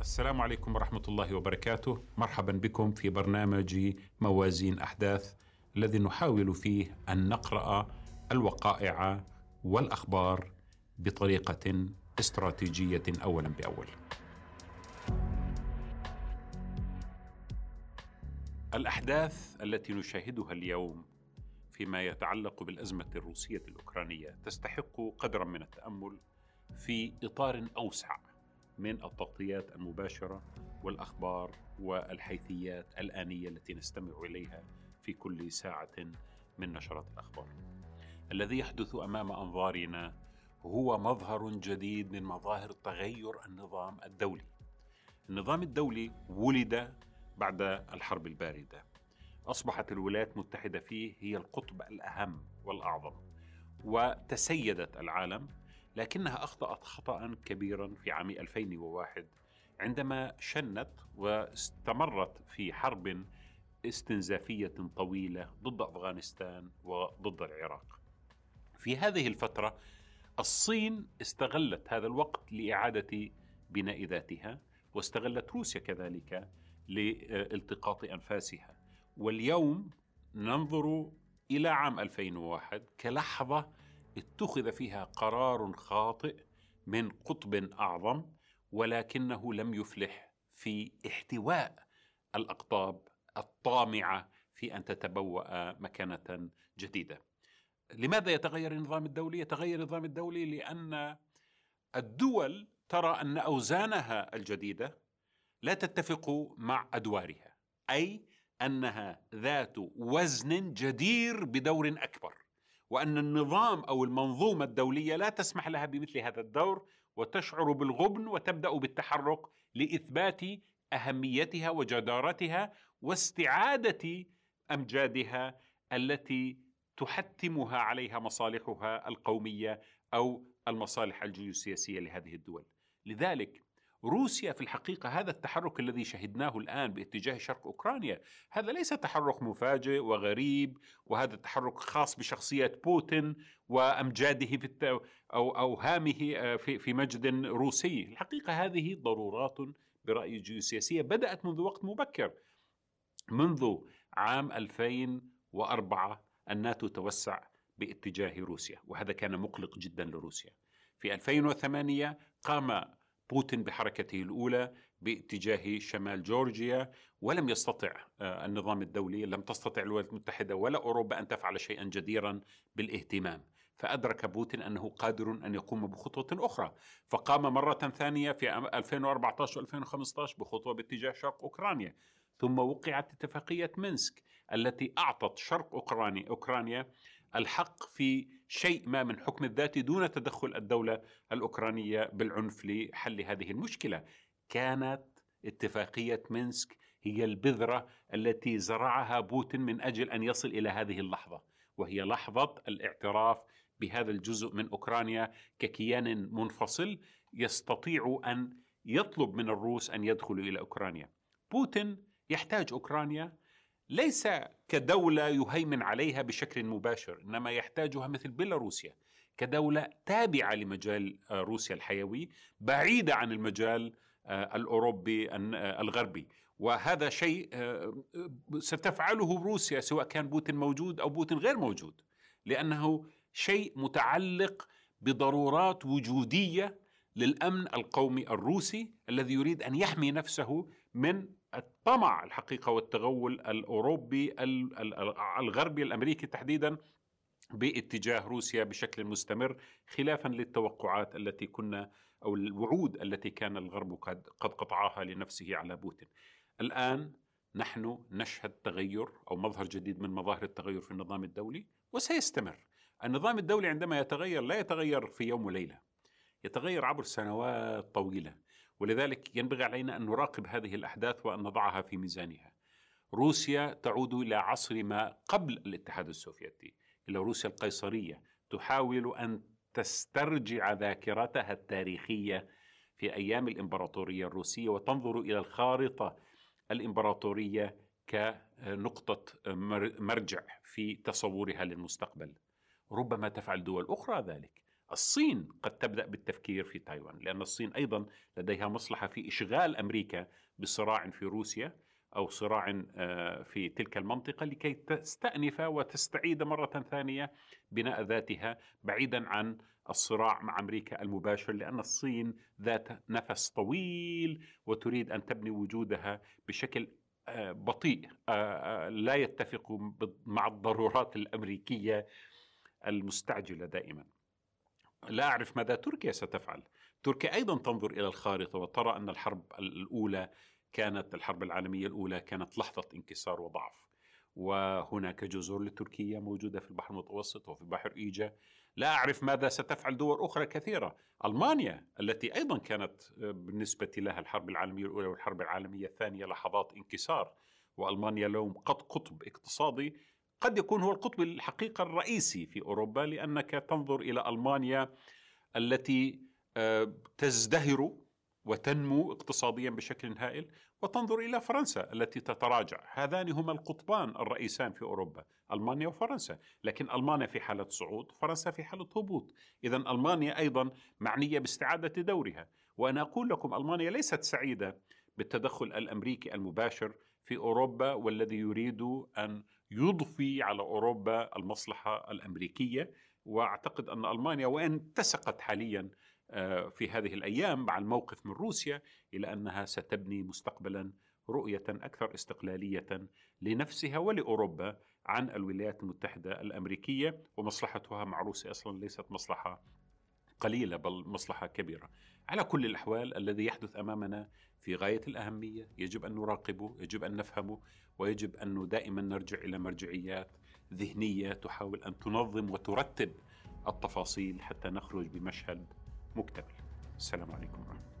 السلام عليكم ورحمة الله وبركاته. مرحبا بكم في برنامج موازين أحداث الذي نحاول فيه أن نقرأ الوقائع والأخبار بطريقة استراتيجية أولا بأول. الأحداث التي نشاهدها اليوم فيما يتعلق بالأزمة الروسية الأوكرانية تستحق قدرا من التأمل في إطار أوسع. من التغطيات المباشرة والأخبار والحيثيات الآنية التي نستمع إليها في كل ساعة من نشرات الأخبار. الذي يحدث أمام أنظارنا هو مظهر جديد من مظاهر تغير النظام الدولي. النظام الدولي ولد بعد الحرب الباردة. أصبحت الولايات المتحدة فيه هي القطب الأهم والأعظم. وتسيدت العالم لكنها أخطأت خطأ كبيرا في عام 2001 عندما شنت واستمرت في حرب استنزافية طويلة ضد أفغانستان وضد العراق. في هذه الفترة الصين استغلت هذا الوقت لإعادة بناء ذاتها واستغلت روسيا كذلك لالتقاط أنفاسها واليوم ننظر إلى عام 2001 كلحظة اتخذ فيها قرار خاطئ من قطب أعظم ولكنه لم يفلح في احتواء الأقطاب الطامعة في أن تتبوأ مكانة جديدة. لماذا يتغير النظام الدولي؟ يتغير النظام الدولي لأن الدول ترى أن أوزانها الجديدة لا تتفق مع أدوارها، أي أنها ذات وزن جدير بدور أكبر. وأن النظام أو المنظومة الدولية لا تسمح لها بمثل هذا الدور وتشعر بالغبن وتبدأ بالتحرك لإثبات أهميتها وجدارتها واستعادة أمجادها التي تحتمها عليها مصالحها القومية أو المصالح الجيوسياسية لهذه الدول. لذلك روسيا في الحقيقة هذا التحرك الذي شهدناه الآن باتجاه شرق أوكرانيا هذا ليس تحرك مفاجئ وغريب وهذا التحرك خاص بشخصيه بوتين وأمجاده في الت... أو اوهامه آه، في في مجد روسي، الحقيقة هذه ضرورات برأيي جيوسياسية بدأت منذ وقت مبكر منذ عام 2004 الناتو توسع باتجاه روسيا وهذا كان مقلق جدا لروسيا. في 2008 قام بوتين بحركته الأولى باتجاه شمال جورجيا ولم يستطع آه، النظام الدولي لم تستطع الولايات المتحدة ولا أوروبا أن تفعل شيئا جديرا بالاهتمام. فأدرك بوتين أنه قادر أن يقوم بخطوة أخرى. فقام مرة ثانية في 2014 و2015 بخطوة باتجاه شرق أوكرانيا. ثم وقعت اتفاقية مينسك التي أعطت شرق اوكرانيا أوكرانيا الحق في شيء ما من حكم الذات دون تدخل الدولة الأوكرانية بالعنف لحل هذه المشكلة. كانت اتفاقية مينسك هي البذرة التي زرعها بوتين من أجل أن يصل إلى هذه اللحظة، وهي لحظة الاعتراف بهذا الجزء من أوكرانيا ككيان منفصل يستطيع أن يطلب من الروس أن يدخلوا إلى أوكرانيا. بوتين يحتاج أوكرانيا ليس كدولة يهيمن عليها بشكل مباشر إنما يحتاجها مثل بيلاروسيا كدولة تابعة لمجال آه، روسيا الحيوي بعيدة عن المجال آه، الأوروبي آه، الغربي. وهذا شيء ستفعله روسيا سواء كان بوتين موجود أو بوتين غير موجود لأنه شيء متعلق بضرورات وجودية للأمن القومي الروسي الذي يريد أن يحمي نفسه من الطمع الحقيقة والتغول الأوروبي الغربي الأمريكي تحديدا باتجاه روسيا بشكل مستمر خلافا للتوقعات التي كنا أو الوعود التي كان الغرب قد قطعها لنفسه على بوتين. الآن نحن نشهد تغير أو مظهر جديد من مظاهر التغير في النظام الدولي وسيستمر. النظام الدولي عندما يتغير لا يتغير في يوم وليلة. يتغير عبر سنوات طويلة ولذلك ينبغي علينا أن نراقب هذه الأحداث وأن نضعها في ميزانها. روسيا تعود إلى عصر ما قبل الاتحاد السوفيتي، إلى روسيا القيصرية، تحاول أن تسترجع ذاكرتها التاريخية في أيام الإمبراطورية الروسية وتنظر إلى الخارطة الإمبراطورية كنقطة مرجع في تصورها للمستقبل. ربما تفعل دول أخرى ذلك. الصين قد تبدأ بالتفكير في تايوان لأن الصين أيضا لديها مصلحة في إشغال أمريكا بصراع في روسيا أو صراع آه، في تلك المنطقة لكي تستأنف وتستعيد مرة ثانية بناء ذاتها بعيدا عن الصراع مع أمريكا المباشر لأن الصين ذات نفس طويل وتريد أن تبني وجودها بشكل آه، بطيء آه، لا يتفق مع الضرورات الأمريكية المستعجلة دائما. لا أعرف ماذا تركيا ستفعل. تركيا أيضا تنظر إلى الخارطة وترى أن الحرب الأولى كانت الحرب العالمية الأولى كانت لحظة انكسار وضعف. وهناك جزر لتركيا موجودة في البحر المتوسط وفي بحر إيجا. لا أعرف ماذا ستفعل دول أخرى كثيرة. ألمانيا التي أيضا كانت بالنسبة لها الحرب العالمية الأولى والحرب العالمية الثانية لحظات انكسار. وألمانيا اليوم قد قطب اقتصادي قد يكون هو القطب الحقيقة الرئيسي في أوروبا لأنك تنظر إلى ألمانيا التي آه، تزدهر وتنمو اقتصاديا بشكل هائل وتنظر إلى فرنسا التي تتراجع. هذان هما القطبان الرئيسان في أوروبا ألمانيا وفرنسا. لكن ألمانيا في حالة صعود فرنسا في حالة هبوط. اذا ألمانيا أيضا معنية باستعادة دورها. وأنا أقول لكم ألمانيا ليست سعيدة بالتدخل الأمريكي المباشر في أوروبا والذي يريد أن يضفي على أوروبا المصلحة الأمريكية وأعتقد أن ألمانيا وان اتسقت حاليا آه، في هذه الأيام مع الموقف من روسيا إلى أنها ستبني مستقبلا رؤية أكثر استقلالية لنفسها ولأوروبا عن الولايات المتحدة الأمريكية ومصلحتها مع روسيا أصلا ليست مصلحة قليلة بل مصلحة كبيرة. على كل الأحوال الذي يحدث أمامنا في غاية الأهمية، يجب أن نراقبه، يجب أن نفهمه، ويجب أن دائما نرجع إلى مرجعيات ذهنية تحاول أن تنظم وترتب التفاصيل حتى نخرج بمشهد مكتمل السلام عليكم ورحمة